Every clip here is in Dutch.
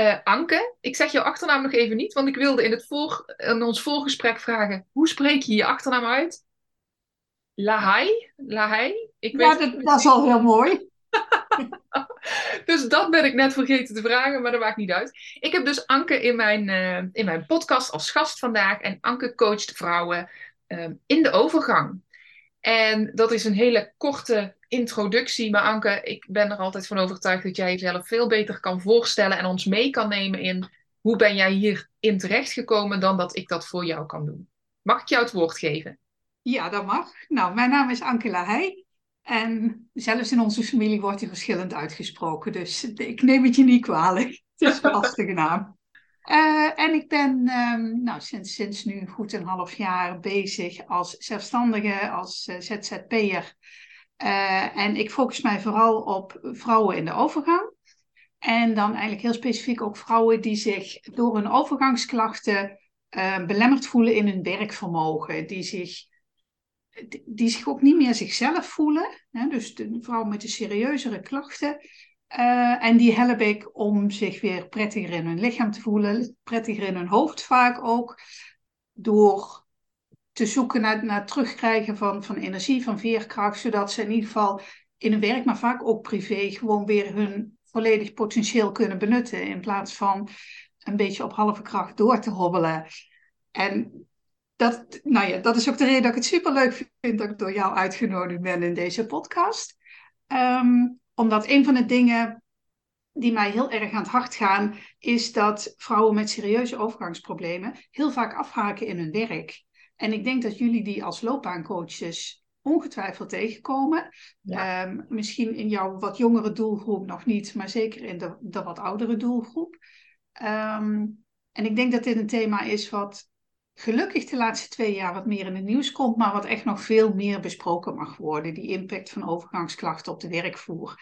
Uh, Anke, ik zeg jouw achternaam nog even niet, want ik wilde in, het voor, in ons voorgesprek vragen: hoe spreek je je achternaam uit? Lahai? Lahai? Ik ja, dat, dat is al heel mooi. dus dat ben ik net vergeten te vragen, maar dat maakt niet uit. Ik heb dus Anke in mijn, uh, in mijn podcast als gast vandaag. En Anke coacht vrouwen uh, in de overgang. En dat is een hele korte introductie. Maar Anke, ik ben er altijd van overtuigd dat jij jezelf veel beter kan voorstellen en ons mee kan nemen in hoe ben jij hierin terechtgekomen dan dat ik dat voor jou kan doen. Mag ik jou het woord geven? Ja, dat mag. Nou, mijn naam is Anke Lahey. En zelfs in onze familie wordt hij verschillend uitgesproken. Dus ik neem het je niet kwalijk. Het is een lastige naam. Uh, en ik ben um, nou, sinds, sinds nu goed een half jaar bezig als zelfstandige, als uh, ZZP'er. Uh, en ik focus mij vooral op vrouwen in de overgang. En dan eigenlijk heel specifiek ook vrouwen die zich door hun overgangsklachten belemmerd voelen in hun werkvermogen. Die zich, die zich ook niet meer zichzelf voelen. Hè? Dus de vrouwen met de serieuzere klachten. Uh, en die help ik om zich weer prettiger in hun lichaam te voelen, prettiger in hun hoofd vaak ook, door te zoeken naar, naar terugkrijgen van, van energie, van veerkracht, zodat ze in ieder geval in hun werk, maar vaak ook privé, gewoon weer hun volledig potentieel kunnen benutten, in plaats van een beetje op halve kracht door te hobbelen. En dat, nou ja, dat is ook de reden dat ik het superleuk vind dat ik door jou uitgenodigd ben in deze podcast. Um, omdat een van de dingen die mij heel erg aan het hart gaan, is dat vrouwen met serieuze overgangsproblemen heel vaak afhaken in hun werk. En ik denk dat jullie die als loopbaancoaches ongetwijfeld tegenkomen. Ehm, misschien in jouw wat jongere doelgroep nog niet, maar zeker in de, de wat oudere doelgroep. Ehm, en ik denk dat dit een thema is wat gelukkig de laatste twee jaar wat meer in het nieuws komt, maar wat echt nog veel meer besproken mag worden. Die impact van overgangsklachten op de werkvloer.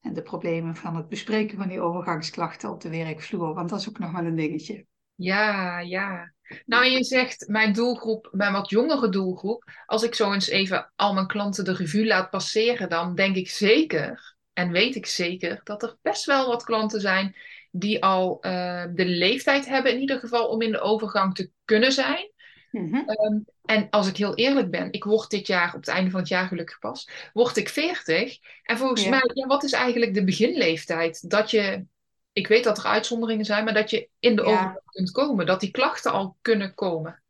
En de problemen van het bespreken van die overgangsklachten op de werkvloer, want dat is ook nog wel een dingetje. Ja, ja. Nou, je zegt mijn doelgroep, mijn wat jongere doelgroep. Als ik zo eens even al mijn klanten de revue laat passeren, dan denk ik zeker en weet ik zeker dat er best wel wat klanten zijn die al uh, de leeftijd hebben, in ieder geval om in de overgang te kunnen zijn. Mm -hmm. um, en als ik heel eerlijk ben, ik word dit jaar, op het einde van het jaar gelukkig pas, word ik 40. En volgens ja. mij, ja, wat is eigenlijk de beginleeftijd? Dat je, ik weet dat er uitzonderingen zijn, maar dat je in de ja. overgang kunt komen. Dat die klachten al kunnen komen.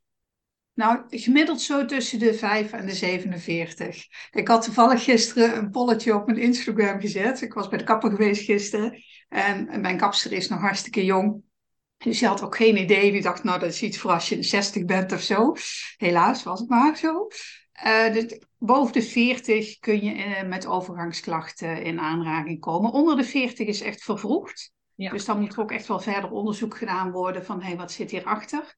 Nou, gemiddeld zo tussen de 5 en de 47. Ik had toevallig gisteren een polletje op mijn Instagram gezet. Ik was bij de kapper geweest gisteren. En mijn kapster is nog hartstikke jong. Dus die had ook geen idee. Die dacht, nou, dat is iets voor als je 60 bent of zo. Helaas was het maar zo. Uh, dus boven de 40 kun je uh, met overgangsklachten in aanraking komen. Onder de 40 is echt vervroegd. Ja. Dus dan moet er ook echt wel verder onderzoek gedaan worden van, hé, hey, wat zit hierachter?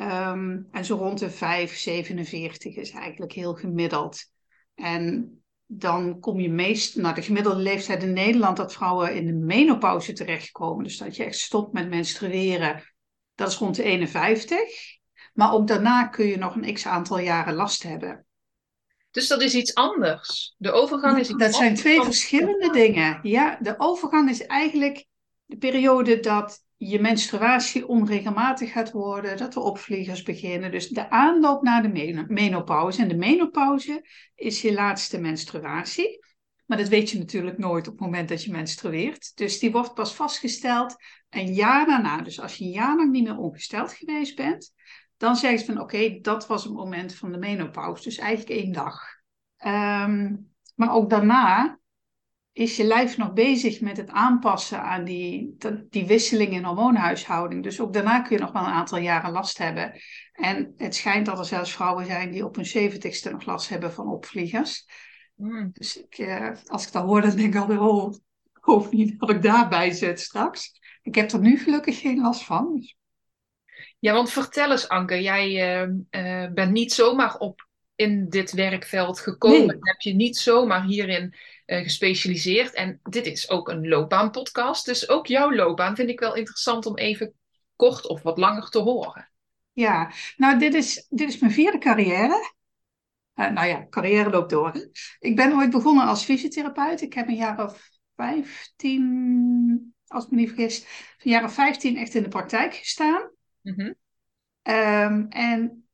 Um, en zo rond de 5, 47 is eigenlijk heel gemiddeld. En dan kom je meest naar de gemiddelde leeftijd in Nederland dat vrouwen in de menopauze terechtkomen. Dus dat je echt stopt met menstrueren. Dat is rond de 51. Maar ook daarna kun je nog een x aantal jaren last hebben. Dus dat is iets anders. De overgang is iets Dat zijn twee verschillende dingen. Ja, de overgang is eigenlijk de periode dat je menstruatie onregelmatig gaat worden, dat de opvliegers beginnen. Dus de aanloop naar de menopauze. En de menopauze is je laatste menstruatie. Maar dat weet je natuurlijk nooit op het moment dat je menstrueert. Dus die wordt pas vastgesteld een jaar daarna. Dus als je een jaar lang niet meer ongesteld geweest bent, dan zeggen ze van oké, dat was het moment van de menopauze. Dus eigenlijk één dag. Um, maar ook daarna is je lijf nog bezig met het aanpassen aan die, die wisseling in hormoonhuishouding. Dus ook daarna kun je nog wel een aantal jaren last hebben. En het schijnt dat er zelfs vrouwen zijn die op hun zeventigste nog last hebben van opvliegers. Mm. Dus ik, eh, als ik dat hoor, dan denk ik altijd, oh, ik hoop niet dat ik daarbij zit straks. Ik heb er nu gelukkig geen last van. Ja, want vertel eens, Anke, jij uh, uh, bent niet zomaar op in dit werkveld gekomen. Nee. Heb je niet zomaar hierin uh, gespecialiseerd. En dit is ook een loopbaanpodcast. Dus ook jouw loopbaan vind ik wel interessant om even kort of wat langer te horen. Ja, nou, dit is, dit is mijn vierde carrière. Uh, nou ja, carrière loopt door. Hè? Ik ben ooit begonnen als fysiotherapeut. Ik heb een jaar of 15, als ik me niet vergis, een jaar of 15 echt in de praktijk gestaan. Mm -hmm. um, en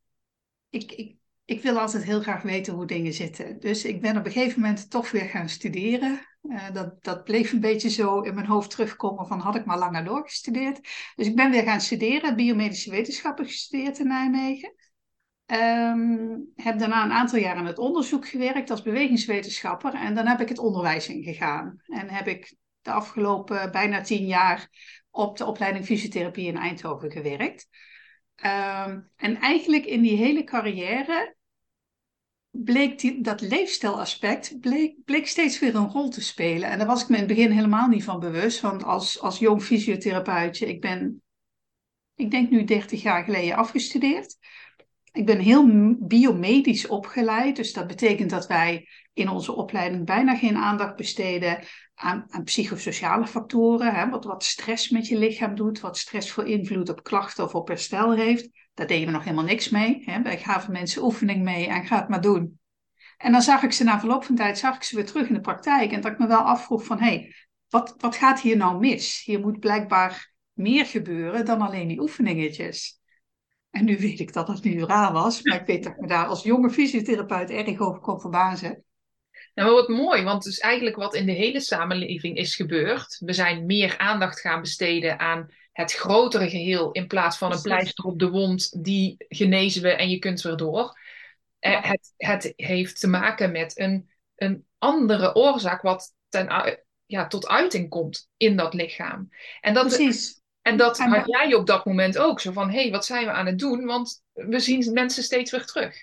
ik, ik, ik wil altijd heel graag weten hoe dingen zitten. Dus ik ben op een gegeven moment toch weer gaan studeren. Uh, dat, dat bleef een beetje zo in mijn hoofd terugkomen van had ik maar langer doorgestudeerd. Dus ik ben weer gaan studeren, biomedische wetenschappen gestudeerd in Nijmegen. Um, heb daarna een aantal jaar aan het onderzoek gewerkt als bewegingswetenschapper. En dan heb ik het onderwijs ingegaan. En heb ik de afgelopen bijna tien jaar op de opleiding fysiotherapie in Eindhoven gewerkt. Um, en eigenlijk in die hele carrière bleek die, dat leefstijlaspect bleek, bleek steeds weer een rol te spelen. En daar was ik me in het begin helemaal niet van bewust. Want als, als jong fysiotherapeutje, ik ben, ik denk nu 30 jaar geleden afgestudeerd. Ik ben heel biomedisch opgeleid, dus dat betekent dat wij in onze opleiding bijna geen aandacht besteden aan, aan psychosociale factoren. Hè, wat, wat stress met je lichaam doet, wat stress voor invloed op klachten of op herstel heeft. Daar deden we nog helemaal niks mee. Hè. Wij gaven mensen oefening mee en ga het maar doen. En dan zag ik ze na verloop van tijd zag ik ze weer terug in de praktijk. En dat ik me wel afvroeg van, hé, hey, wat, wat gaat hier nou mis? Hier moet blijkbaar meer gebeuren dan alleen die oefeningetjes. En nu weet ik dat dat niet raar was, maar ik weet dat ik me daar als jonge fysiotherapeut erg over kon verbazen. Nou, wat mooi, want het is eigenlijk wat in de hele samenleving is gebeurd. We zijn meer aandacht gaan besteden aan het grotere geheel in plaats van een pleister op de wond, die genezen we en je kunt weer door. Ja. Het, het heeft te maken met een, een andere oorzaak wat ten, ja, tot uiting komt in dat lichaam. En dat, Precies. En dat en had jij op dat moment ook. Zo van, hé, hey, wat zijn we aan het doen? Want we zien mensen steeds weer terug.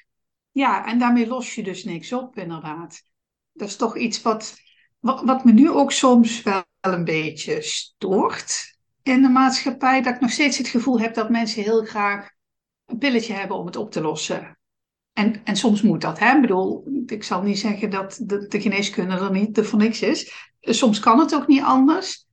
Ja, en daarmee los je dus niks op, inderdaad. Dat is toch iets wat, wat, wat me nu ook soms wel een beetje stoort in de maatschappij. Dat ik nog steeds het gevoel heb dat mensen heel graag een pilletje hebben om het op te lossen. En, en soms moet dat, hè? Ik bedoel, ik zal niet zeggen dat de, de geneeskunde er niet er voor niks is. Soms kan het ook niet anders.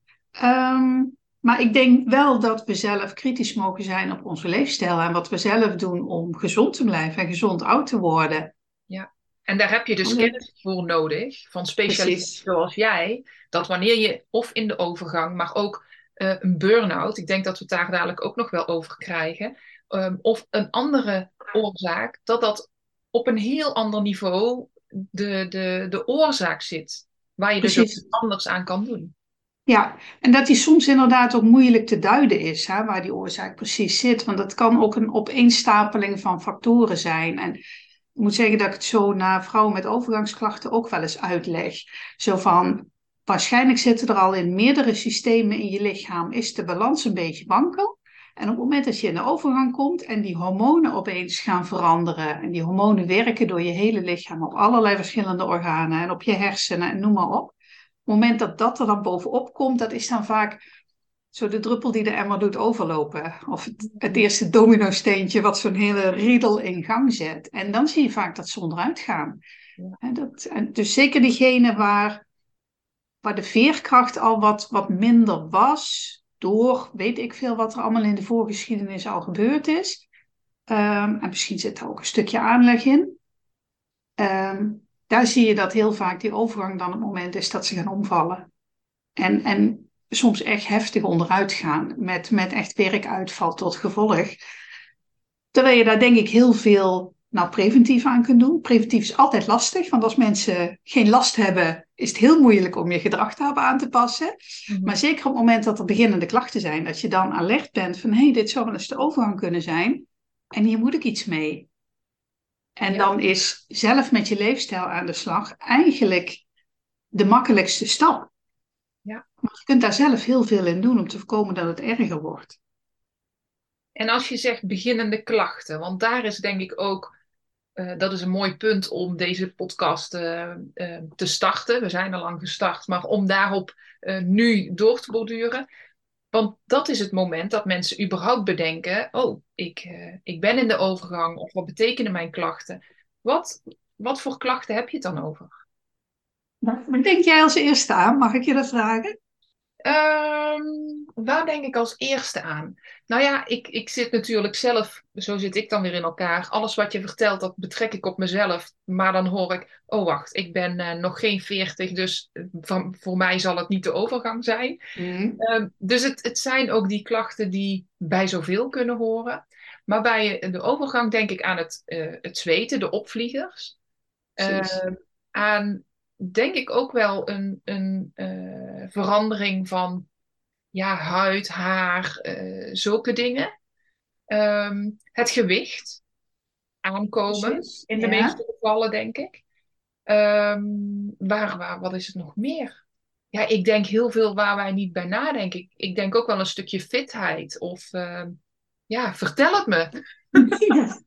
Um, maar ik denk wel dat we zelf kritisch mogen zijn op onze leefstijl en wat we zelf doen om gezond te blijven en gezond oud te worden. Ja, en daar heb je dus kennis voor nodig van specialisten zoals jij. Dat wanneer je of in de overgang, maar ook uh, een burn-out, ik denk dat we het daar dadelijk ook nog wel over krijgen, um, of een andere oorzaak, dat dat op een heel ander niveau de, de, de oorzaak zit. Waar je Precies. dus anders aan kan doen. Ja, en dat die soms inderdaad ook moeilijk te duiden is, hè, waar die oorzaak precies zit. Want dat kan ook een opeenstapeling van factoren zijn. En moet zeggen dat ik het zo naar vrouwen met overgangsklachten ook wel eens uitleg. Zo van, waarschijnlijk zitten er al in meerdere systemen in je lichaam, is de balans een beetje wankel. En op het moment dat je in de overgang komt en die hormonen opeens gaan veranderen, en die hormonen werken door je hele lichaam op allerlei verschillende organen en op je hersenen en noem maar op moment dat dat er dan bovenop komt, dat is dan vaak zo de druppel die de emmer doet overlopen. Of het, het eerste domino-steentje wat zo'n hele riedel in gang zet. En dan zie je vaak dat ze onderuit gaan. Ja. Dat, en dus zeker diegene waar, waar de veerkracht al wat, wat minder was, door weet ik veel wat er allemaal in de voorgeschiedenis al gebeurd is. Um, en misschien zit er ook een stukje aanleg in. Um, daar zie je dat heel vaak die overgang dan het moment is dat ze gaan omvallen. En, en soms echt heftig onderuit gaan, met, met echt werkuitval tot gevolg. Terwijl je daar denk ik heel veel nou, preventief aan kunt doen. Preventief is altijd lastig, want als mensen geen last hebben, is het heel moeilijk om je gedrag daarop aan te passen. Mm-hmm. Maar zeker op het moment dat er beginnende klachten zijn, dat je dan alert bent van hé, hey, dit zou wel eens de overgang kunnen zijn. En hier moet ik iets mee. En ja. dan is zelf met je leefstijl aan de slag eigenlijk de makkelijkste stap. Ja. Maar je kunt daar zelf heel veel in doen om te voorkomen dat het erger wordt. En als je zegt beginnende klachten, want daar is denk ik ook, uh, dat is een mooi punt om deze podcast uh, uh, te starten. We zijn al lang gestart, maar om daarop nu door te borduren. Want dat is het moment dat mensen überhaupt bedenken: oh, ik, ik ben in de overgang, of wat betekenen mijn klachten? Wat, wat voor klachten heb je het dan over? Wat denk jij als eerste aan? Mag ik je dat vragen? Um, waar denk ik als eerste aan? Nou ja, ik, ik zit natuurlijk zelf, zo zit ik dan weer in elkaar. Alles wat je vertelt, dat betrek ik op mezelf. Maar dan hoor ik, oh wacht, ik ben uh, nog geen veertig, dus van, voor mij zal het niet de overgang zijn. Mm. Um, dus het, het zijn ook die klachten die bij zoveel kunnen horen. Maar bij de overgang denk ik aan het, uh, het zweten, de opvliegers. Uh, aan denk ik ook wel een, een uh, verandering van ja, huid, haar, uh, zulke dingen. Um, het gewicht aankomen Precies, in de ja. meeste gevallen, denk ik. Um, waar, waar, wat is het nog meer? Ja, ik denk heel veel waar wij niet bij nadenken. Ik, ik denk ook wel een stukje fitheid. Of uh, ja, vertel het me. Ja.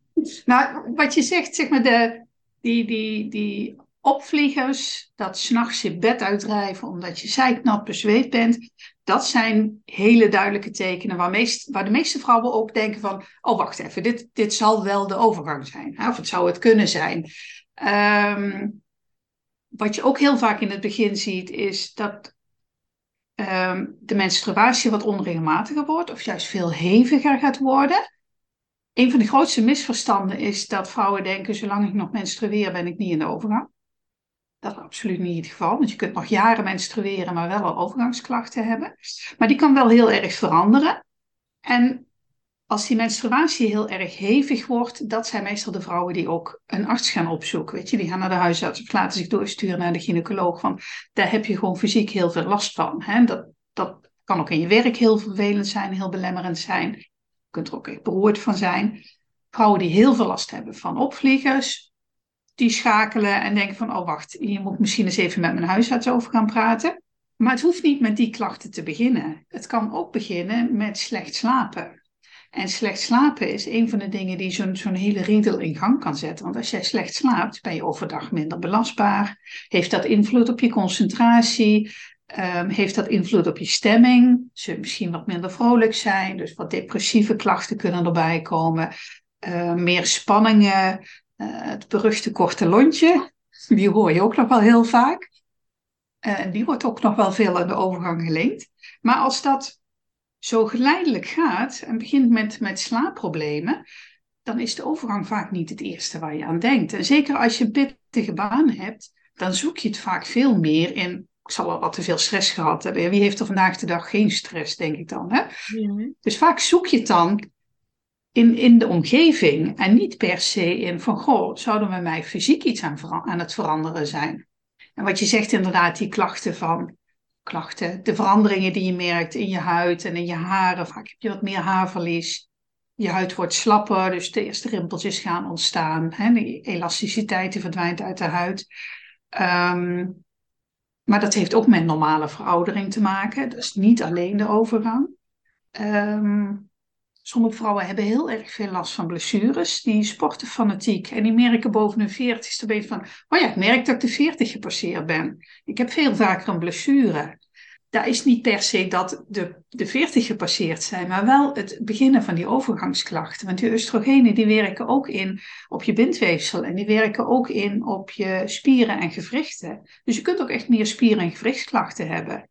Nou, wat je zegt, zeg maar, de, die, die, die opvliegers, dat s'nachts je bed uitdrijven omdat je zeiknat bezweet bent, dat zijn hele duidelijke tekenen waar, waar de meeste vrouwen ook denken van, oh wacht even, dit, dit zal wel de overgang zijn. Of het zou het kunnen zijn. Um, wat je ook heel vaak in het begin ziet, is dat um, de menstruatie wat onregelmatiger wordt of juist veel heviger gaat worden. Een van de grootste misverstanden is dat vrouwen denken, zolang ik nog menstrueer ben ik niet in de overgang. Dat is absoluut niet het geval, want je kunt nog jaren menstrueren, maar wel al overgangsklachten hebben. Maar die kan wel heel erg veranderen. En als die menstruatie heel erg hevig wordt, dat zijn meestal de vrouwen die ook een arts gaan opzoeken. Weet je, die gaan naar de huisarts of laten zich doorsturen naar de gynaecoloog. Van, daar heb je gewoon fysiek heel veel last van. Hè? Dat, dat kan ook in je werk heel vervelend zijn, heel belemmerend zijn. Je kunt er ook echt beroerd van zijn. Vrouwen die heel veel last hebben van opvliegers, die schakelen en denken van, oh wacht, hier moet misschien eens even met mijn huisarts over gaan praten. Maar het hoeft niet met die klachten te beginnen. Het kan ook beginnen met slecht slapen. En slecht slapen is een van de dingen die zo'n hele riedel in gang kan zetten. Want als jij slecht slaapt, ben je overdag minder belastbaar. Heeft dat invloed op je concentratie? Um, heeft dat invloed op je stemming? Zul je misschien wat minder vrolijk zijn? Dus wat depressieve klachten kunnen erbij komen. Uh, meer spanningen, het beruchte korte lontje, die hoor je ook nog wel heel vaak. Eh, en die wordt ook nog wel veel aan de overgang gelinkt. Maar als dat zo geleidelijk gaat en begint met, met slaapproblemen, dan is de overgang vaak niet het eerste waar je aan denkt. En zeker als je pittige baan hebt, dan zoek je het vaak veel meer in. Ik zal wel wat te veel stress gehad hebben. Wie heeft er vandaag de dag geen stress, denk ik dan. Hè? Dus vaak zoek je het dan in, in de omgeving en niet per se in van, goh, zouden we mij fysiek iets aan, aan het veranderen zijn? En wat je zegt inderdaad, die klachten van, klachten, de veranderingen die je merkt in je huid en in je haren, vaak heb je wat meer haarverlies. Je huid wordt slapper, dus de eerste rimpeltjes gaan ontstaan. Hè? De elasticiteit verdwijnt uit de huid. Um, maar dat heeft ook met normale veroudering te maken. Dus niet alleen de overgang. Um, Sommige vrouwen hebben heel erg veel last van blessures. Die sporten fanatiek en die merken boven hun veertigste beetje van... Oh ja, ik merk dat ik de veertig gepasseerd ben. Ik heb veel vaker een blessure. Dat is niet per se dat de, de 40 gepasseerd zijn, maar wel het beginnen van die overgangsklachten. Want die oestrogenen die werken ook in op je bindweefsel en die werken ook in op je spieren en gewrichten. Dus je kunt ook echt meer spieren- en gewrichtsklachten hebben.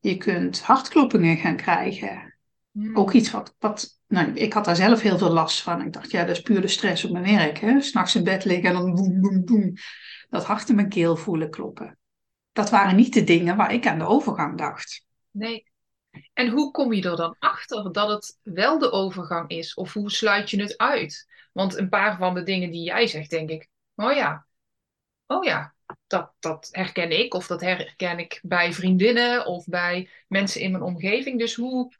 Je kunt hartkloppingen gaan krijgen. Hmm. Ook iets wat, wat nou, ik had daar zelf heel veel last van. Ik dacht, ja, dat is puur de stress op mijn werk. S'nachts in bed liggen en dan boem, boem, boem. Dat hart in mijn keel voelen kloppen. Dat waren niet de dingen waar ik aan de overgang dacht. Nee. En hoe kom je er dan achter dat het wel de overgang is? Of hoe sluit je het uit? Want een paar van de dingen die jij zegt, denk ik, oh ja, oh ja, dat, dat herken ik. Of dat herken ik bij vriendinnen of bij mensen in mijn omgeving. Dus hoe,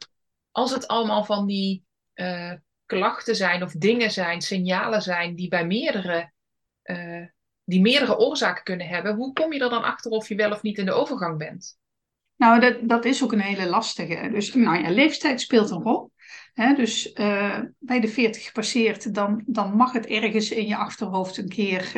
als het allemaal van die uh, klachten zijn of dingen zijn, signalen zijn die bij meerdere, uh, die meerdere oorzaken kunnen hebben, hoe kom je er dan achter of je wel of niet in de overgang bent? Nou, dat, dat is ook een hele lastige. Dus nou ja, leeftijd speelt een rol. dus uh, bij de 40 gepasseerd, dan, dan mag het ergens in je achterhoofd een keer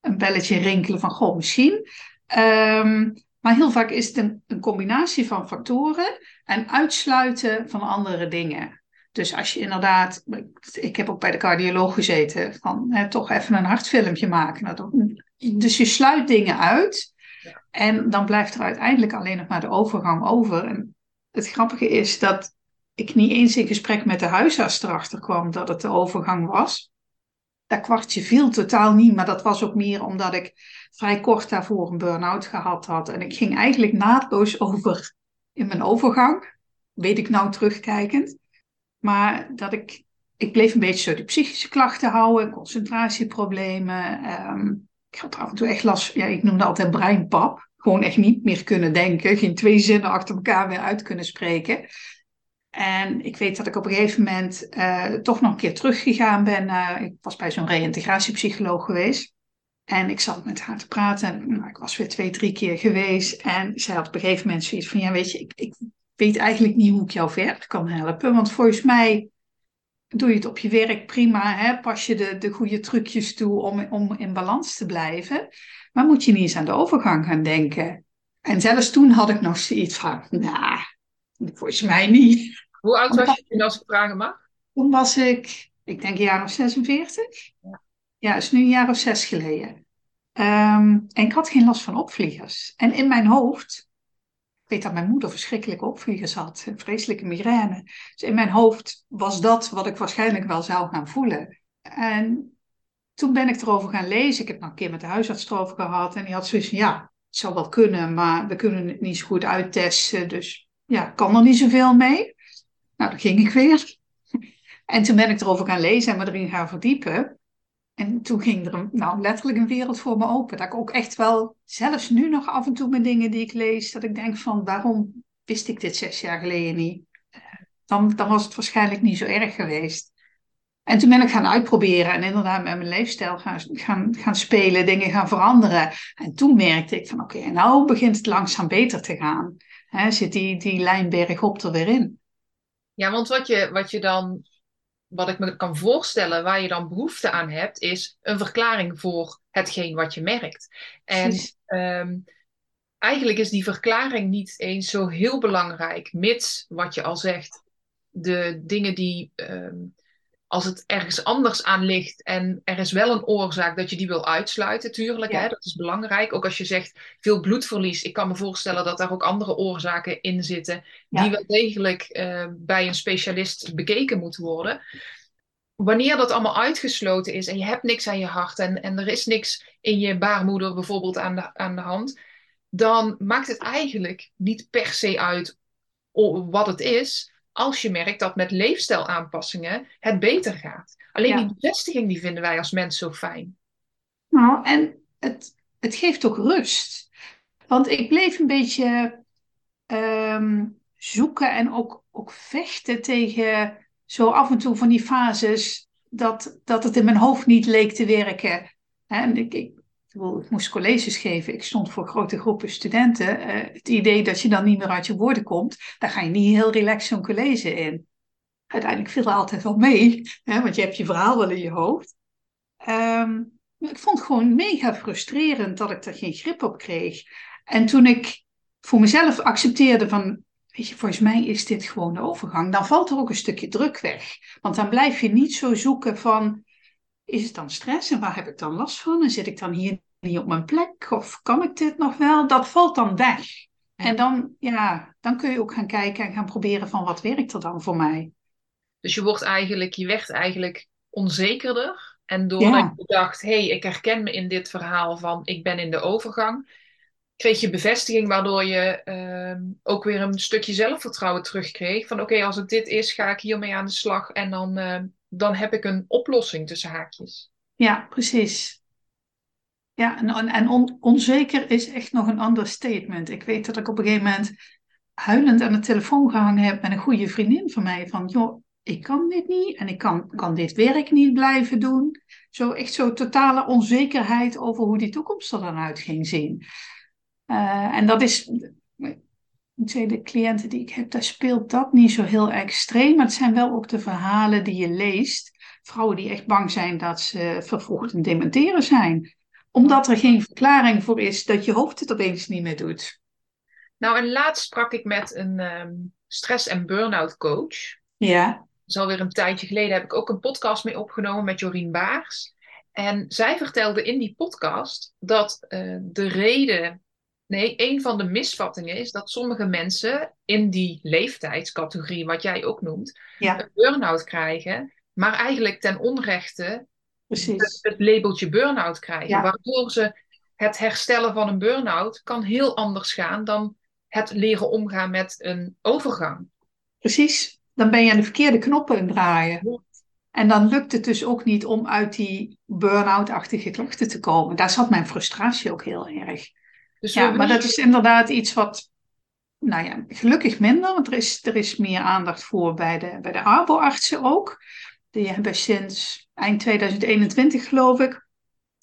een belletje rinkelen van, goh, misschien. Um, Maar heel vaak is het een, een combinatie van factoren en uitsluiten van andere dingen. Dus als je inderdaad, ik heb ook bij de cardioloog gezeten, van hè, toch even een hartfilmpje maken. Dus je sluit dingen uit en dan blijft er uiteindelijk alleen nog maar de overgang over. En het grappige is dat ik niet eens in gesprek met de huisarts erachter kwam dat het de overgang was. Dat kwartje viel totaal niet, maar dat was ook meer omdat ik vrij kort daarvoor een burn-out gehad had. En ik ging eigenlijk naadloos over in mijn overgang, weet ik nou terugkijkend. Maar dat ik, ik bleef een beetje zo die psychische klachten houden, concentratieproblemen. Ehm, ik had af en toe echt last, ja, ik noemde altijd breinpap. Gewoon echt niet meer kunnen denken, geen twee zinnen achter elkaar weer uit kunnen spreken. En ik weet dat ik op een gegeven moment uh, toch nog een keer teruggegaan ben. ik was bij zo'n reïntegratiepsycholoog geweest. En ik zat met haar te praten. Nou, ik was weer twee, drie keer geweest. En zij had op een gegeven moment zoiets van: Ja, weet je, ik, ik weet eigenlijk niet hoe ik jou verder kan helpen. Want volgens mij doe je het op je werk prima. Hè? Pas je de, de goede trucjes toe om, om in balans te blijven. Maar moet je niet eens aan de overgang gaan denken. En zelfs toen had ik nog zoiets van: Nou, volgens mij niet. Hoe oud was je toen als ik vragen mag? Toen was ik, ik denk een jaar of 46. Ja, ja is nu een jaar of zes geleden. Um, en ik had geen last van opvliegers. En in mijn hoofd, ik weet dat mijn moeder verschrikkelijke opvliegers had, een vreselijke migraine. Dus in mijn hoofd was dat wat ik waarschijnlijk wel zou gaan voelen. En toen ben ik erover gaan lezen. Ik heb nog een keer met de huisarts erover gehad. En die had zoiets van, ja, het zou wel kunnen, maar we kunnen het niet zo goed uittesten. Dus ja, kan er niet zoveel mee. Nou, dan ging ik weer. En toen ben ik erover gaan lezen en me erin gaan verdiepen. En toen ging er nou, letterlijk een wereld voor me open. Dat ik ook echt wel, zelfs nu nog af en toe met dingen die ik lees, dat ik denk van waarom wist ik dit zes jaar geleden niet? Dan, dan was het waarschijnlijk niet zo erg geweest. En toen ben ik gaan uitproberen en inderdaad met mijn leefstijl gaan, gaan, gaan spelen, dingen gaan veranderen. En toen merkte ik van oké, nou begint het langzaam beter te gaan. He, zit die, die lijn bergop er weer in. Ja, want wat je, wat je dan wat ik me kan voorstellen, waar je dan behoefte aan hebt, is een verklaring voor hetgeen wat je merkt. En um, eigenlijk is die verklaring niet eens zo heel belangrijk, mits wat je al zegt, de dingen die um, als het ergens anders aan ligt en er is wel een oorzaak dat je die wil uitsluiten, tuurlijk, hè, dat is belangrijk. Ook als je zegt veel bloedverlies, ik kan me voorstellen dat daar ook andere oorzaken in zitten, die wel degelijk uh, bij een specialist bekeken moeten worden. Wanneer dat allemaal uitgesloten is en je hebt niks aan je hart en, en er is niks in je baarmoeder bijvoorbeeld aan de, aan de hand, dan maakt het eigenlijk niet per se uit wat het is, als je merkt dat met leefstijlaanpassingen het beter gaat. Alleen die bevestiging die vinden wij als mens zo fijn. Nou, en het, het geeft ook rust. Want ik bleef een beetje ehm, zoeken en ook, ook vechten tegen zo af en toe van die fases dat, dat het in mijn hoofd niet leek te werken. En ik, ik, ik moest colleges geven. Ik stond voor grote groepen studenten. Uh, het idee dat je dan niet meer uit je woorden komt, daar ga je niet heel relaxed zo'n college in. Uiteindelijk viel er altijd wel mee, hè, want je hebt je verhaal wel in je hoofd. Um, ik vond het gewoon mega frustrerend dat ik er geen grip op kreeg. En toen ik voor mezelf accepteerde van, weet je, volgens mij is dit gewoon de overgang, dan valt er ook een stukje druk weg. Want dan blijf je niet zo zoeken van, is het dan stress en waar heb ik dan last van? En zit ik dan hier niet op mijn plek? Of kan ik dit nog wel? Dat valt dan weg. En dan, ja, dan kun je ook gaan kijken en gaan proberen van wat werkt er dan voor mij. Dus je wordt eigenlijk, je werd eigenlijk onzekerder. En doordat je dacht, hé, hey, ik herken me in dit verhaal van ik ben in de overgang, kreeg je bevestiging waardoor je uh, ook weer een stukje zelfvertrouwen terugkreeg. Van oké, als het dit is, ga ik hiermee aan de slag en dan uh, dan heb ik een oplossing tussen haakjes. Ja, precies. Ja, en, en on, onzeker is echt nog een ander statement. Ik weet dat ik op een gegeven moment huilend aan de telefoon gehangen heb met een goede vriendin van mij. Van, joh, ik kan dit niet en ik kan, kan dit werk niet blijven doen. Zo echt zo totale onzekerheid over hoe die toekomst er dan uit ging zien. Uh, en dat is, de cliënten die ik heb, daar speelt dat niet zo heel extreem. Maar het zijn wel ook de verhalen die je leest. Vrouwen die echt bang zijn dat ze vervroegd en dementeren zijn. Omdat er geen verklaring voor is dat je hoofd het opeens niet meer doet. Nou, en laatst sprak ik met een ehm, stress- en burn-out coach. Ja. Is alweer een tijdje geleden. Heb ik ook een podcast mee opgenomen met Jorien Baars. En zij vertelde in die podcast dat uh, de reden, nee, een van de misvattingen is dat sommige mensen in die leeftijdscategorie, wat jij ook noemt, Ja. een burn-out krijgen, maar eigenlijk ten onrechte Precies. het, het labeltje burn-out krijgen. Ja. Waardoor ze het herstellen van een burn-out kan heel anders gaan dan het leren omgaan met een overgang. Precies. Dan ben je aan de verkeerde knoppen draaien. En dan lukt het dus ook niet om uit die burn-out-achtige klachten te komen. Daar zat mijn frustratie ook heel erg. Dus Ja, maar dat is inderdaad iets wat, nou ja, gelukkig minder, want er is, er is meer aandacht voor bij de, bij de arboartsen ook. Die hebben sinds eind 2021, geloof ik,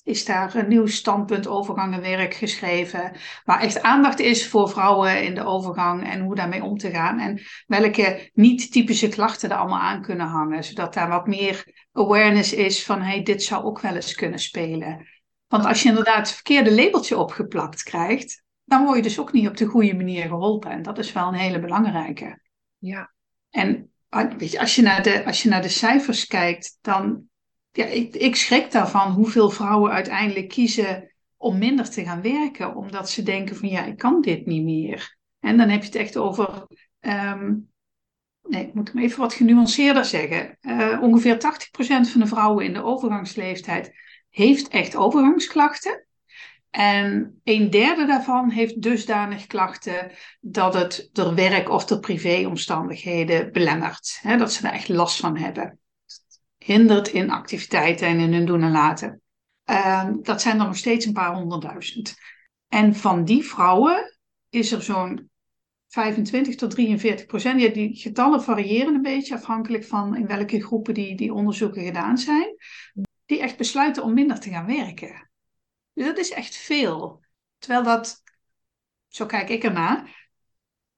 is daar een nieuw standpunt overgangenwerk geschreven. Waar echt aandacht is voor vrouwen in de overgang en hoe daarmee om te gaan. En welke niet-typische klachten er allemaal aan kunnen hangen. Zodat daar wat meer awareness is van, hey, dit zou ook wel eens kunnen spelen. Want als je inderdaad het verkeerde labeltje opgeplakt krijgt, dan word je dus ook niet op de goede manier geholpen. En dat is wel een hele belangrijke. Ja, En ah, weet je, als, je naar de, als je naar de cijfers kijkt, dan ja, ik, ik schrik daarvan hoeveel vrouwen uiteindelijk kiezen om minder te gaan werken, omdat ze denken van ja, ik kan dit niet meer. En dan heb je het echt over, ehm, nee, ik moet hem even wat genuanceerder zeggen. Eh, ongeveer 80% van de vrouwen in de overgangsleeftijd heeft echt overgangsklachten. En een derde daarvan heeft dusdanig klachten dat het door werk of door privéomstandigheden belemmert. Dat ze daar echt last van hebben. Hindert in activiteiten en in hun doen en laten. Ehm, dat zijn er nog steeds een paar honderdduizend. En van die vrouwen is er zo'n 25 tot 43 procent. Die getallen variëren een beetje afhankelijk van in welke groepen die, die onderzoeken gedaan zijn. Die echt besluiten om minder te gaan werken. Dus dat is echt veel. Terwijl dat, zo kijk ik ernaar,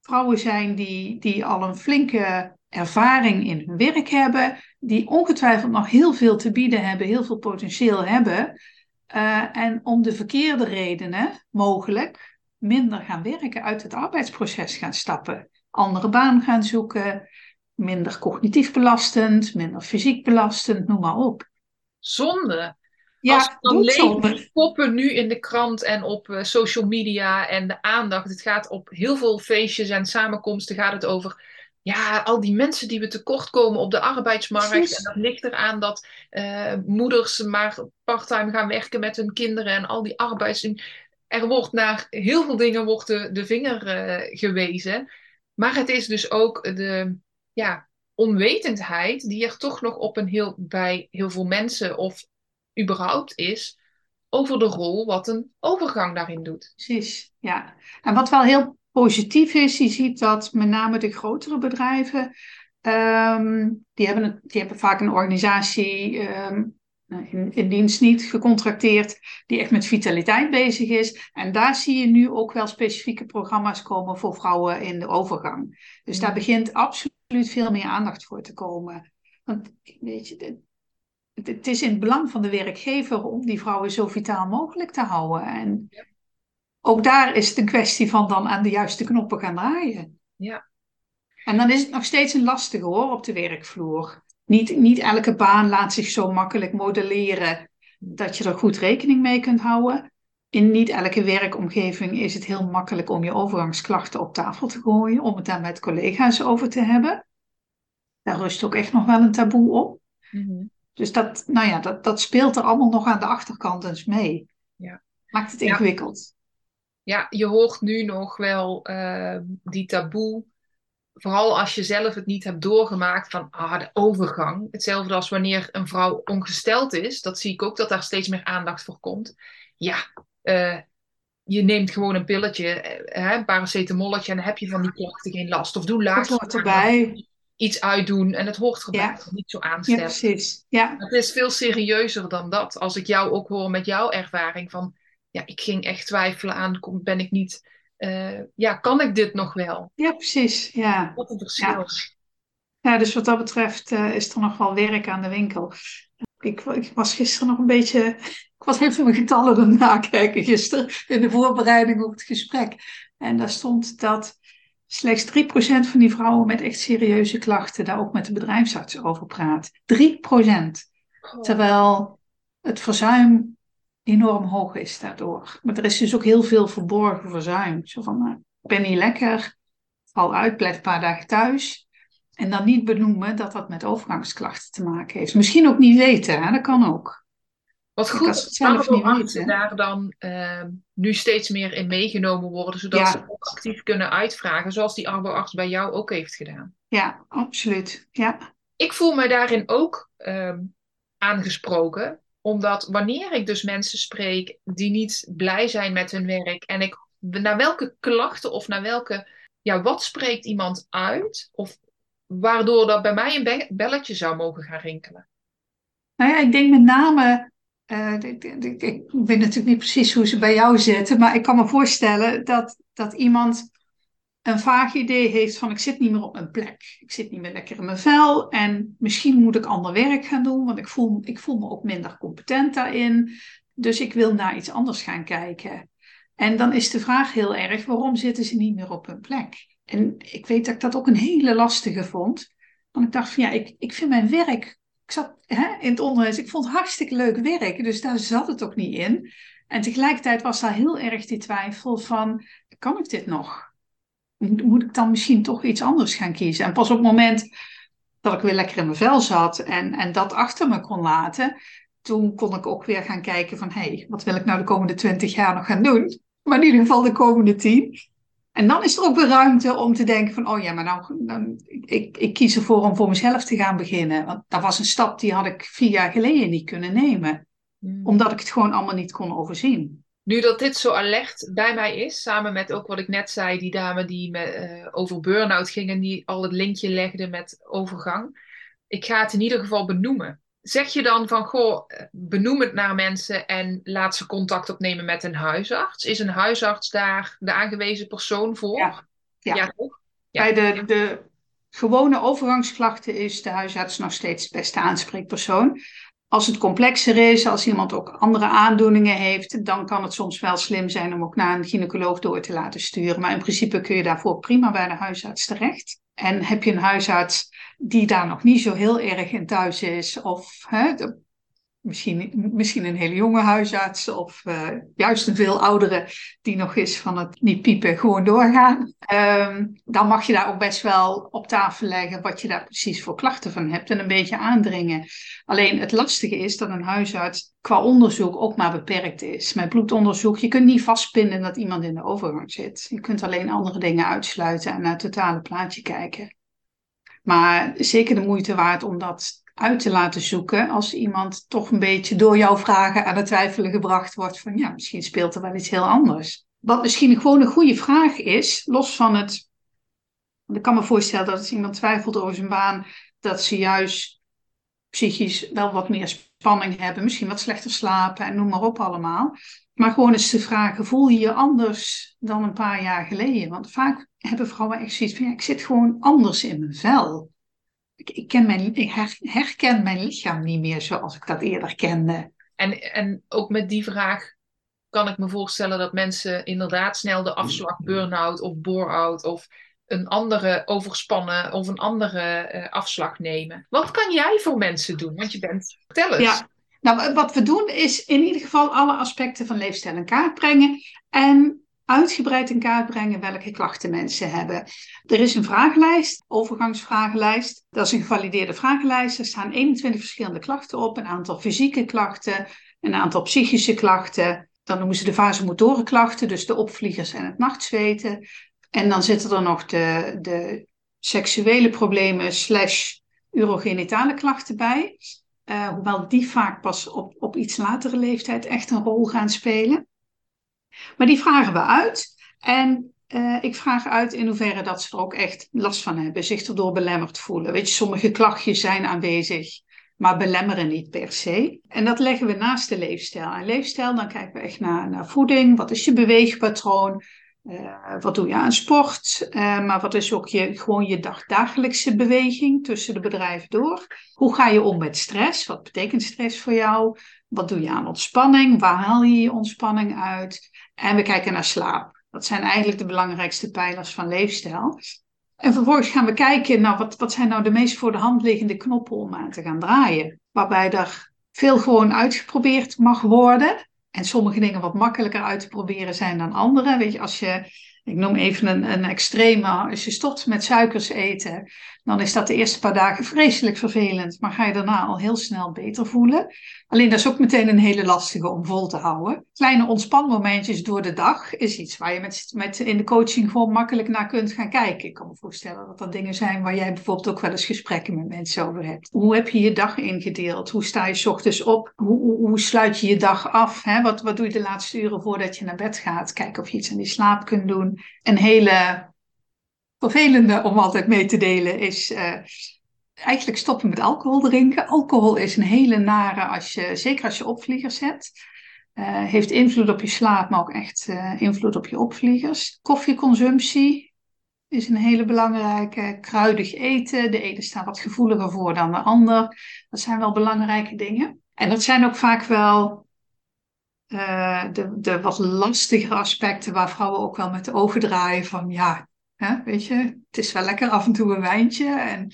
vrouwen zijn die, die al een flinke ervaring in hun werk hebben, die ongetwijfeld nog heel veel te bieden hebben, heel veel potentieel hebben. Uh, en om de verkeerde redenen, mogelijk, minder gaan werken, uit het arbeidsproces gaan stappen. Andere baan gaan zoeken, minder cognitief belastend, minder fysiek belastend, noem maar op. Zonde. Ja, Als dan poppen nu in de krant en op uh, social media en de aandacht. Het gaat op heel veel feestjes en samenkomsten gaat het over ja, al die mensen die we tekort komen op de arbeidsmarkt. Precies. En dat ligt eraan dat uh, moeders maar parttime gaan werken met hun kinderen en al die arbeids... Er wordt naar heel veel dingen wordt de, de vinger uh, gewezen. Maar het is dus ook de ja, onwetendheid die er toch nog op een heel, bij heel veel mensen of überhaupt is over de rol wat een overgang daarin doet. Precies, ja. En wat wel heel positief is, je ziet dat met name de grotere bedrijven, um, die, hebben die hebben vaak een organisatie um, in, in, dienst niet gecontracteerd, die echt met vitaliteit bezig is. En daar zie je nu ook wel specifieke programma's komen voor vrouwen in de overgang. Dus daar begint absoluut veel meer aandacht voor te komen. Want weet je, het is in het belang van de werkgever om die vrouwen zo vitaal mogelijk te houden. En ja. ook daar is het een kwestie van dan aan de juiste knoppen gaan draaien. Ja. En dan is het nog steeds een lastige hoor op de werkvloer. Niet, niet elke baan laat zich zo makkelijk modelleren dat je er goed rekening mee kunt houden. In niet elke werkomgeving is het heel makkelijk om je overgangsklachten op tafel te gooien, om het daar met collega's over te hebben. Daar rust ook echt nog wel een taboe op. Mm -hmm. Dus dat, nou ja, dat, dat speelt er allemaal nog aan de achterkant eens mee. Ja. Maakt het Ja. ingewikkeld. Ja, je hoort nu nog wel uh, die taboe. Vooral als je zelf het niet hebt doorgemaakt van ah, de overgang. Hetzelfde als wanneer een vrouw ongesteld is. Dat zie ik ook dat daar steeds meer aandacht voor komt. Ja, uh, je neemt gewoon een pilletje, uh, een paracetamolletje en dan heb je van die klachten geen last. Of doe Dat hoort erbij. iets uitdoen en het hoort erbij. Ja. Niet zo Ja, aanstellen. precies. Ja, Het is veel serieuzer dan dat. Als ik jou ook hoor met jouw ervaring van, ja, ik ging echt twijfelen aan, ben ik niet, eh, ja, kan ik dit nog wel? ja precies. Ja. Wat een verschil. Ja, dus wat dat betreft eh, is er nog wel werk aan de winkel. ik, ik was gisteren nog een beetje. Ik was even mijn getallen aan het nakijken gisteren in de voorbereiding op het gesprek. En daar stond dat slechts 3% van die vrouwen met echt serieuze klachten daar ook met de bedrijfsarts over praat. 3%. Terwijl het verzuim enorm hoog is daardoor. Maar er is dus ook heel veel verborgen verzuim. Zo van, nou, ik ben niet lekker, val uit, blijf een paar dagen thuis. En dan niet benoemen dat dat met overgangsklachten te maken heeft. Misschien ook niet weten, hè? dat kan ook. Wat goed niet weten. daar dan uh, nu steeds meer in meegenomen worden, zodat ze ook actief kunnen uitvragen, zoals die arboarts bij jou ook heeft gedaan. Ja, absoluut. Ja. Ik voel me daarin ook uh, aangesproken, omdat wanneer ik dus mensen spreek die niet blij zijn met hun werk en ik naar welke klachten of naar welke, ja, wat spreekt iemand uit? Of waardoor dat bij mij een belletje zou mogen gaan rinkelen? Nou ja, ik denk met name, ik, ik, ik, weet natuurlijk niet precies hoe ze bij jou zitten, maar ik kan me voorstellen dat, dat iemand een vaag idee heeft van ik zit niet meer op mijn plek. Ik zit niet meer lekker in mijn vel en misschien moet ik ander werk gaan doen, want ik voel, ik voel me ook minder competent daarin. Dus ik wil naar iets anders gaan kijken. En dan is de vraag heel erg, waarom zitten ze niet meer op hun plek? En ik weet dat ik dat ook een hele lastige vond. Want ik dacht van ja, ik, ik vind mijn werk. Ik zat hè, in het onderwijs, ik vond hartstikke leuk werk. Dus daar zat het ook niet in. En tegelijkertijd was daar heel erg die twijfel van, kan ik dit nog? Moet ik dan misschien toch iets anders gaan kiezen? En pas op het moment dat ik weer lekker in mijn vel zat en, en dat achter me kon laten, toen kon ik ook weer gaan kijken van, hé, hey, wat wil ik nou de komende twintig jaar nog gaan doen? Maar in ieder geval de komende tien. En dan is er ook weer ruimte om te denken van, oh ja, maar nou, dan, ik, ik kies ervoor om voor mezelf te gaan beginnen. Want dat was een stap die had ik vier jaar geleden niet kunnen nemen. Hmm. Omdat ik het gewoon allemaal niet kon overzien. Nu dat dit zo alert bij mij is, samen met ook wat ik net zei, die dame die me, uh, over burn-out ging en die al het linkje legde met overgang. Ik ga het in ieder geval benoemen zeg je dan van, goh, benoem het naar mensen en laat ze contact opnemen met een huisarts? Is een huisarts daar de aangewezen persoon voor? Ja, ja. toch? Bij de, de gewone overgangsklachten is de huisarts nog steeds de beste aanspreekpersoon. Als het complexer is, als iemand ook andere aandoeningen heeft, dan kan het soms wel slim zijn om ook naar een gynaecoloog door te laten sturen. Maar in principe kun je daarvoor prima bij de huisarts terecht. En heb je een huisarts die daar nog niet zo heel erg in thuis is, of hè, misschien, misschien een hele jonge huisarts, of uh, juist een veel oudere die nog eens van het niet piepen gewoon doorgaan, um, dan mag je daar ook best wel op tafel leggen wat je daar precies voor klachten van hebt en een beetje aandringen. Alleen het lastige is dat een huisarts qua onderzoek ook maar beperkt is. Met bloedonderzoek, je kunt niet vastpinnen dat iemand in de overgang zit. Je kunt alleen andere dingen uitsluiten en naar het totale plaatje kijken. Maar zeker de moeite waard om dat uit te laten zoeken als iemand toch een beetje door jouw vragen aan het twijfelen gebracht wordt van ja, misschien speelt er wel iets heel anders. Wat misschien gewoon een goede vraag is, los van het. Ik kan me voorstellen dat als iemand twijfelt over zijn baan, dat ze juist psychisch wel wat meer spanning hebben, misschien wat slechter slapen en noem maar op allemaal. Maar gewoon eens te vragen, voel je je anders dan een paar jaar geleden? Want vaak hebben vrouwen echt zoiets van, ja, ik zit gewoon anders in mijn vel. Ik, ik, ken mijn, ik herken mijn lichaam niet meer zoals ik dat eerder kende. En, en ook met die vraag kan ik me voorstellen dat mensen inderdaad snel de afslag burn-out of bore-out of een andere overspannen of een andere uh, afslag nemen. Wat kan jij voor mensen doen? Want je bent, vertel eens. Ja, nou, wat we doen is in ieder geval alle aspecten van leefstijl in kaart brengen en uitgebreid in kaart brengen welke klachten mensen hebben. Er is een vragenlijst, overgangsvragenlijst. Dat is een gevalideerde vragenlijst. Er staan 21 verschillende klachten op, een aantal fysieke klachten, een aantal psychische klachten. Dan noemen ze de vasomotoren klachten, dus de opvliegers en het nachtzweten. En dan zitten er nog de, de seksuele problemen slash urogenitale klachten bij. Uh, hoewel die vaak pas op, op iets latere leeftijd echt een rol gaan spelen. Maar die vragen we uit. En uh, ik vraag uit in hoeverre dat ze er ook echt last van hebben, zich erdoor belemmerd voelen. Weet je, sommige klachtjes zijn aanwezig, maar belemmeren niet per se. En dat leggen we naast de leefstijl. En leefstijl, dan kijken we echt naar, naar voeding. Wat is je beweegpatroon? Uh, wat doe je aan sport? Uh, maar wat is ook je, gewoon je dag, dagelijkse beweging tussen de bedrijven door? Hoe ga je om met stress? Wat betekent stress voor jou? Wat doe je aan ontspanning? Waar haal je je ontspanning uit? En we kijken naar slaap. Dat zijn eigenlijk de belangrijkste pijlers van leefstijl. En vervolgens gaan we kijken, nou, wat, wat zijn nou de meest voor de hand liggende knoppen om aan te gaan draaien? Waarbij er veel gewoon uitgeprobeerd mag worden. En sommige dingen wat makkelijker uit te proberen zijn dan andere. Weet je, als je, ik noem even een, een extreme, als je stopt met suikers eten, dan is dat de eerste paar dagen vreselijk vervelend. Maar ga je daarna al heel snel beter voelen. Alleen dat is ook meteen een hele lastige om vol te houden. Kleine ontspanmomentjes door de dag is iets waar je met, met in de coaching gewoon makkelijk naar kunt gaan kijken. Ik kan me voorstellen dat dat dingen zijn waar jij bijvoorbeeld ook wel eens gesprekken met mensen over hebt. Hoe heb je je dag ingedeeld? Hoe sta je ochtends op? Hoe, hoe, sluit je je dag af? Hè? Wat, wat doe je de laatste uren voordat je naar bed gaat? Kijken of je iets aan die slaap kunt doen. Een hele vervelende om altijd mee te delen is uh, eigenlijk stoppen met alcohol drinken. Alcohol is een hele nare, als je, zeker als je opvliegers hebt. Uh, heeft invloed op je slaap, maar ook echt uh, invloed op je opvliegers. Koffieconsumptie is een hele belangrijke. Kruidig eten. De ene staat wat gevoeliger voor dan de ander. Dat zijn wel belangrijke dingen. En dat zijn ook vaak wel uh, de, de wat lastigere aspecten waar vrouwen ook wel met de ogen draaien van ja, hè, weet je, het is wel lekker af en toe een wijntje en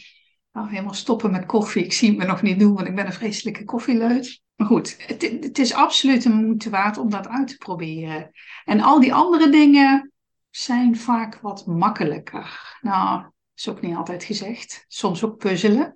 nou, helemaal stoppen met koffie. Ik zie het me nog niet doen, want ik ben een vreselijke koffieleut. Maar goed, het, het is absoluut een moeite waard om dat uit te proberen. En al die andere dingen zijn vaak wat makkelijker. Nou, is ook niet altijd gezegd. Soms ook puzzelen.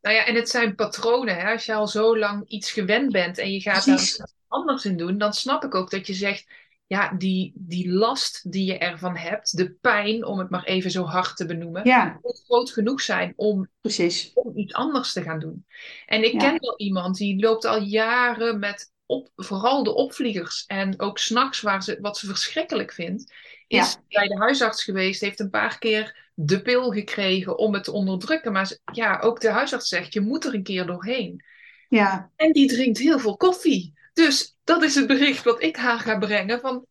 Nou ja, en het zijn patronen. Hè? Als je al zo lang iets gewend bent en je gaat Precies. Anders in doen, dan snap ik ook dat je zegt: ja, die, die last die je ervan hebt, de pijn, om het maar even zo hard te benoemen, ja. moet groot genoeg zijn om, Precies. om iets anders te gaan doen. En ik ken wel iemand die loopt al jaren met op, vooral de opvliegers en ook s'nachts wat ze verschrikkelijk vindt, is bij de huisarts geweest, heeft een paar keer de pil gekregen om het te onderdrukken. Maar ja, ook de huisarts zegt, je moet er een keer doorheen. Ja. En die drinkt heel veel koffie. Dus dat is het bericht wat ik haar ga brengen. Van,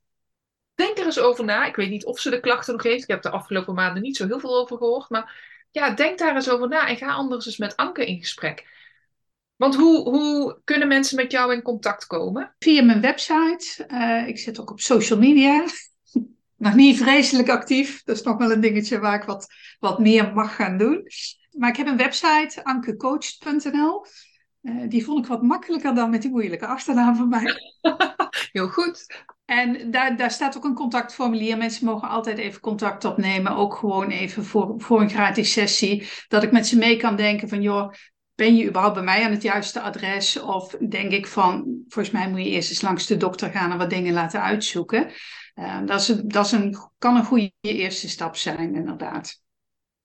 denk er eens over na. Ik weet niet of ze de klachten nog heeft. Ik heb de afgelopen maanden niet zo heel veel over gehoord. Maar ja, denk daar eens over na. En ga anders eens met Anke in gesprek. Want hoe, hoe kunnen mensen met jou in contact komen? Via mijn website. Uh, ik zit ook op social media. nog niet vreselijk actief. Dat is nog wel een dingetje waar ik wat, wat meer mag gaan doen. Maar ik heb een website, ankecoach.nl. Uh, die vond ik wat makkelijker dan met die moeilijke achternaam van mij. Heel goed. En daar, daar staat ook een contactformulier. Mensen mogen altijd even contact opnemen. Ook gewoon even voor, voor een gratis sessie. Dat ik met ze mee kan denken van joh, ben je überhaupt bij mij aan het juiste adres? Of denk ik van, volgens mij moet je eerst eens langs de dokter gaan en wat dingen laten uitzoeken. Uh, dat is, dat is een, kan een goede eerste stap zijn, inderdaad.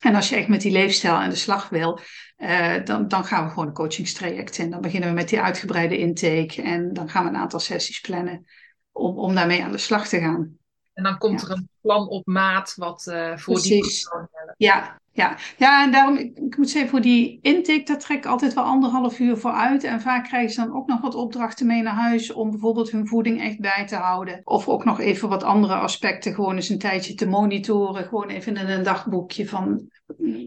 En als je echt met die leefstijl aan de slag wil, uh, dan, dan gaan we gewoon een coachingstraject in. Dan beginnen we met die uitgebreide intake en dan gaan we een aantal sessies plannen om, om daarmee aan de slag te gaan. En dan komt er een plan op maat wat uh, voor Precies. die persoon helpt. Ja, ja. ja, en daarom, ik, ik, moet zeggen, voor die intake, daar trek ik altijd wel anderhalf uur voor uit. En vaak krijgen ze dan ook nog wat opdrachten mee naar huis om bijvoorbeeld hun voeding echt bij te houden. Of ook nog even wat andere aspecten, gewoon eens een tijdje te monitoren. Gewoon even in een dagboekje van,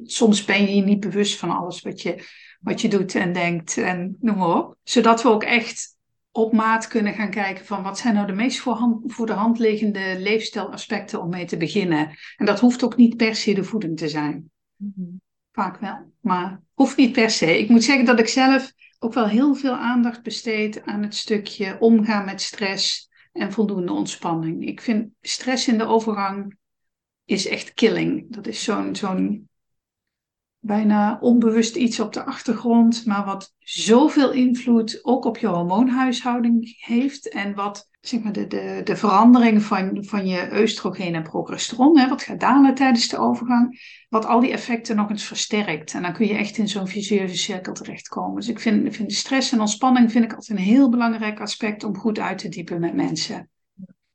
soms ben je je niet bewust van alles wat je, wat je doet en denkt en noem maar op. Zodat we ook echt op maat kunnen gaan kijken van wat zijn nou de meest voor, hand, voor de hand liggende leefstijlaspecten om mee te beginnen. En dat hoeft ook niet per se de voeding te zijn. Mm Vaak wel, maar hoeft niet per se. Ik moet zeggen dat ik zelf ook wel heel veel aandacht besteed aan het stukje omgaan met stress en voldoende ontspanning. Ik vind stress in de overgang is echt killing. Dat is zo'n zo'n bijna onbewust iets op de achtergrond, maar wat zoveel invloed ook op je hormoonhuishouding heeft en wat zeg maar, de, de, de verandering van, van je oestrogeen en progesteron, hè, wat gaat dalen tijdens de overgang, wat al die effecten nog eens versterkt. En dan kun je echt in zo'n vicieuze cirkel terechtkomen. Dus ik vind, vind stress en ontspanning vind ik altijd een heel belangrijk aspect om goed uit te diepen met mensen.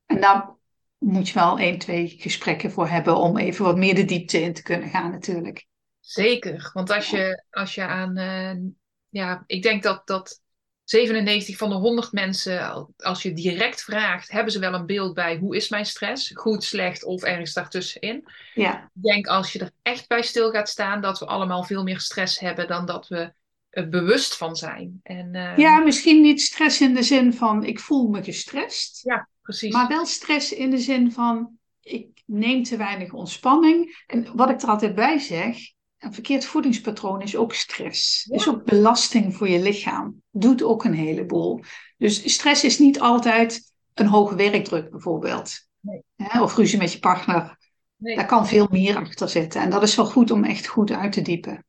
En daar moet je wel één, twee gesprekken voor hebben om even wat meer de diepte in te kunnen gaan natuurlijk. Zeker, want als je, als je aan, uh, ja, ik denk dat, dat 97 van de 100 mensen, als je direct vraagt, hebben ze wel een beeld bij hoe is mijn stress? Goed, slecht of ergens daartussenin. Ja. Ik denk als je er echt bij stil gaat staan, dat we allemaal veel meer stress hebben dan dat we er bewust van zijn. En, uh, ja, misschien niet stress in de zin van ik voel me gestrest. Ja, precies. Maar wel stress in de zin van ik neem te weinig ontspanning. En wat ik er altijd bij zeg, een verkeerd voedingspatroon is ook stress. Is ook belasting voor je lichaam. Doet ook een heleboel. Dus stress is niet altijd een hoge werkdruk bijvoorbeeld. Nee. Of ruzie met je partner. Nee. Daar kan veel meer achter zitten. En dat is wel goed om echt goed uit te diepen.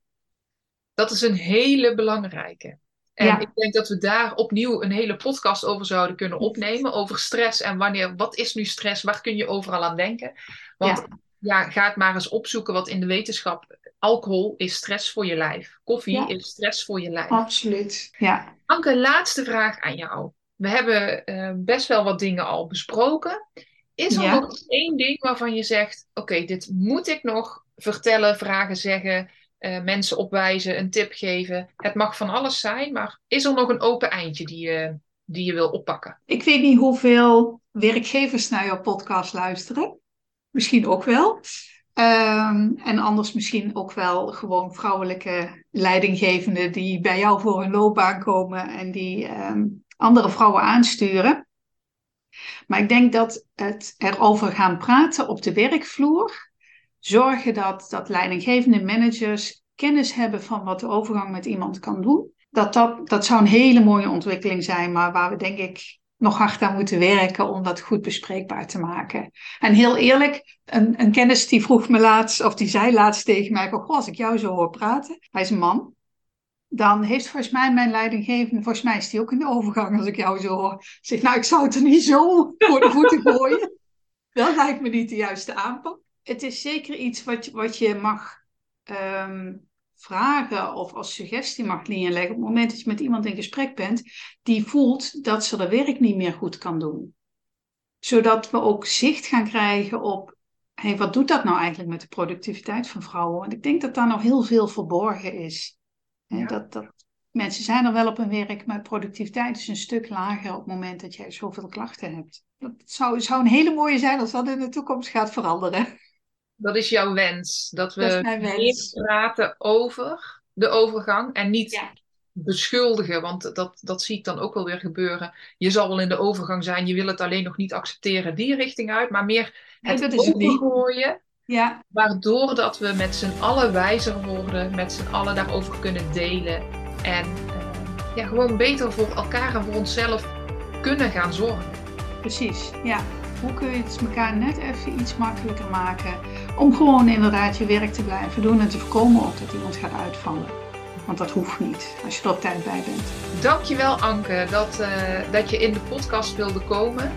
Dat is een hele belangrijke. En Ja. ik denk dat we daar opnieuw een hele podcast over zouden kunnen opnemen. Over stress en wanneer, wat is nu stress? Waar kun je overal aan denken? Want Ja. ja, ga het maar eens opzoeken wat in de wetenschap. Alcohol is stress voor je lijf. Koffie Ja. is stress voor je lijf. Absoluut. Ja. Anke, laatste vraag aan jou. We hebben eh, best wel wat dingen al besproken. Is er nog één ding waarvan je zegt: Oké, dit moet ik nog vertellen, vragen, zeggen, eh, mensen opwijzen, een tip geven? Het mag van alles zijn, maar is er nog een open eindje die je, die je wil oppakken? Ik weet niet hoeveel werkgevers naar jouw podcast luisteren. Misschien ook wel. Ehm, en anders misschien ook wel gewoon vrouwelijke leidinggevenden die bij jou voor hun loopbaan komen en die ehm, andere vrouwen aansturen. Maar ik denk dat het erover gaan praten op de werkvloer, zorgen dat, dat leidinggevende managers kennis hebben van wat de overgang met iemand kan doen. Dat, dat, dat zou een hele mooie ontwikkeling zijn, maar waar we denk ik nog hard aan moeten werken om dat goed bespreekbaar te maken. En heel eerlijk, een, een kennis die vroeg me laatst, of die zei laatst tegen mij, als ik jou zo hoor praten, hij is een man, dan heeft volgens mij mijn leidinggevende, volgens mij is die ook in de overgang als ik jou zo hoor. Zeg, nou, ik zou het er niet zo voor de voeten gooien. Dat lijkt me niet de juiste aanpak. Het is zeker iets wat, je- wat je mag ehm, vragen of als suggestie mag neerleggen op het moment dat je met iemand in gesprek bent die voelt dat ze haar werk niet meer goed kan doen. Zodat we ook zicht gaan krijgen op, hey, wat doet dat nou eigenlijk met de productiviteit van vrouwen? Want ik denk dat daar nog heel veel verborgen is. Ja. Dat, dat, mensen zijn er wel op hun werk, maar productiviteit is een stuk lager op het moment dat jij zoveel klachten hebt. Dat zou, zou een hele mooie zijn als dat in de toekomst gaat veranderen. Dat is jouw wens. Dat we Dat meer praten over de overgang en niet Ja. beschuldigen, want dat, dat zie ik dan ook wel weer gebeuren. Je zal wel in de overgang zijn, je wil het alleen nog niet accepteren die richting uit, maar meer Nee, het dat is het niet. overgooien, Ja, waardoor dat we met z'n allen wijzer worden, met z'n allen daarover kunnen delen en eh, ja, gewoon beter voor elkaar en voor onszelf kunnen gaan zorgen. precies. Ja. Hoe kun je het elkaar net even iets makkelijker maken om gewoon inderdaad je werk te blijven doen en te voorkomen ook dat iemand gaat uitvallen. Want dat hoeft niet als je er op tijd bij bent. Dankjewel Anke dat, eh, dat je in de podcast wilde komen.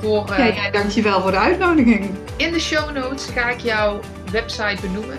Voor, eh, Ja, jij dankjewel voor de uitnodiging. In de show notes ga ik jouw website benoemen.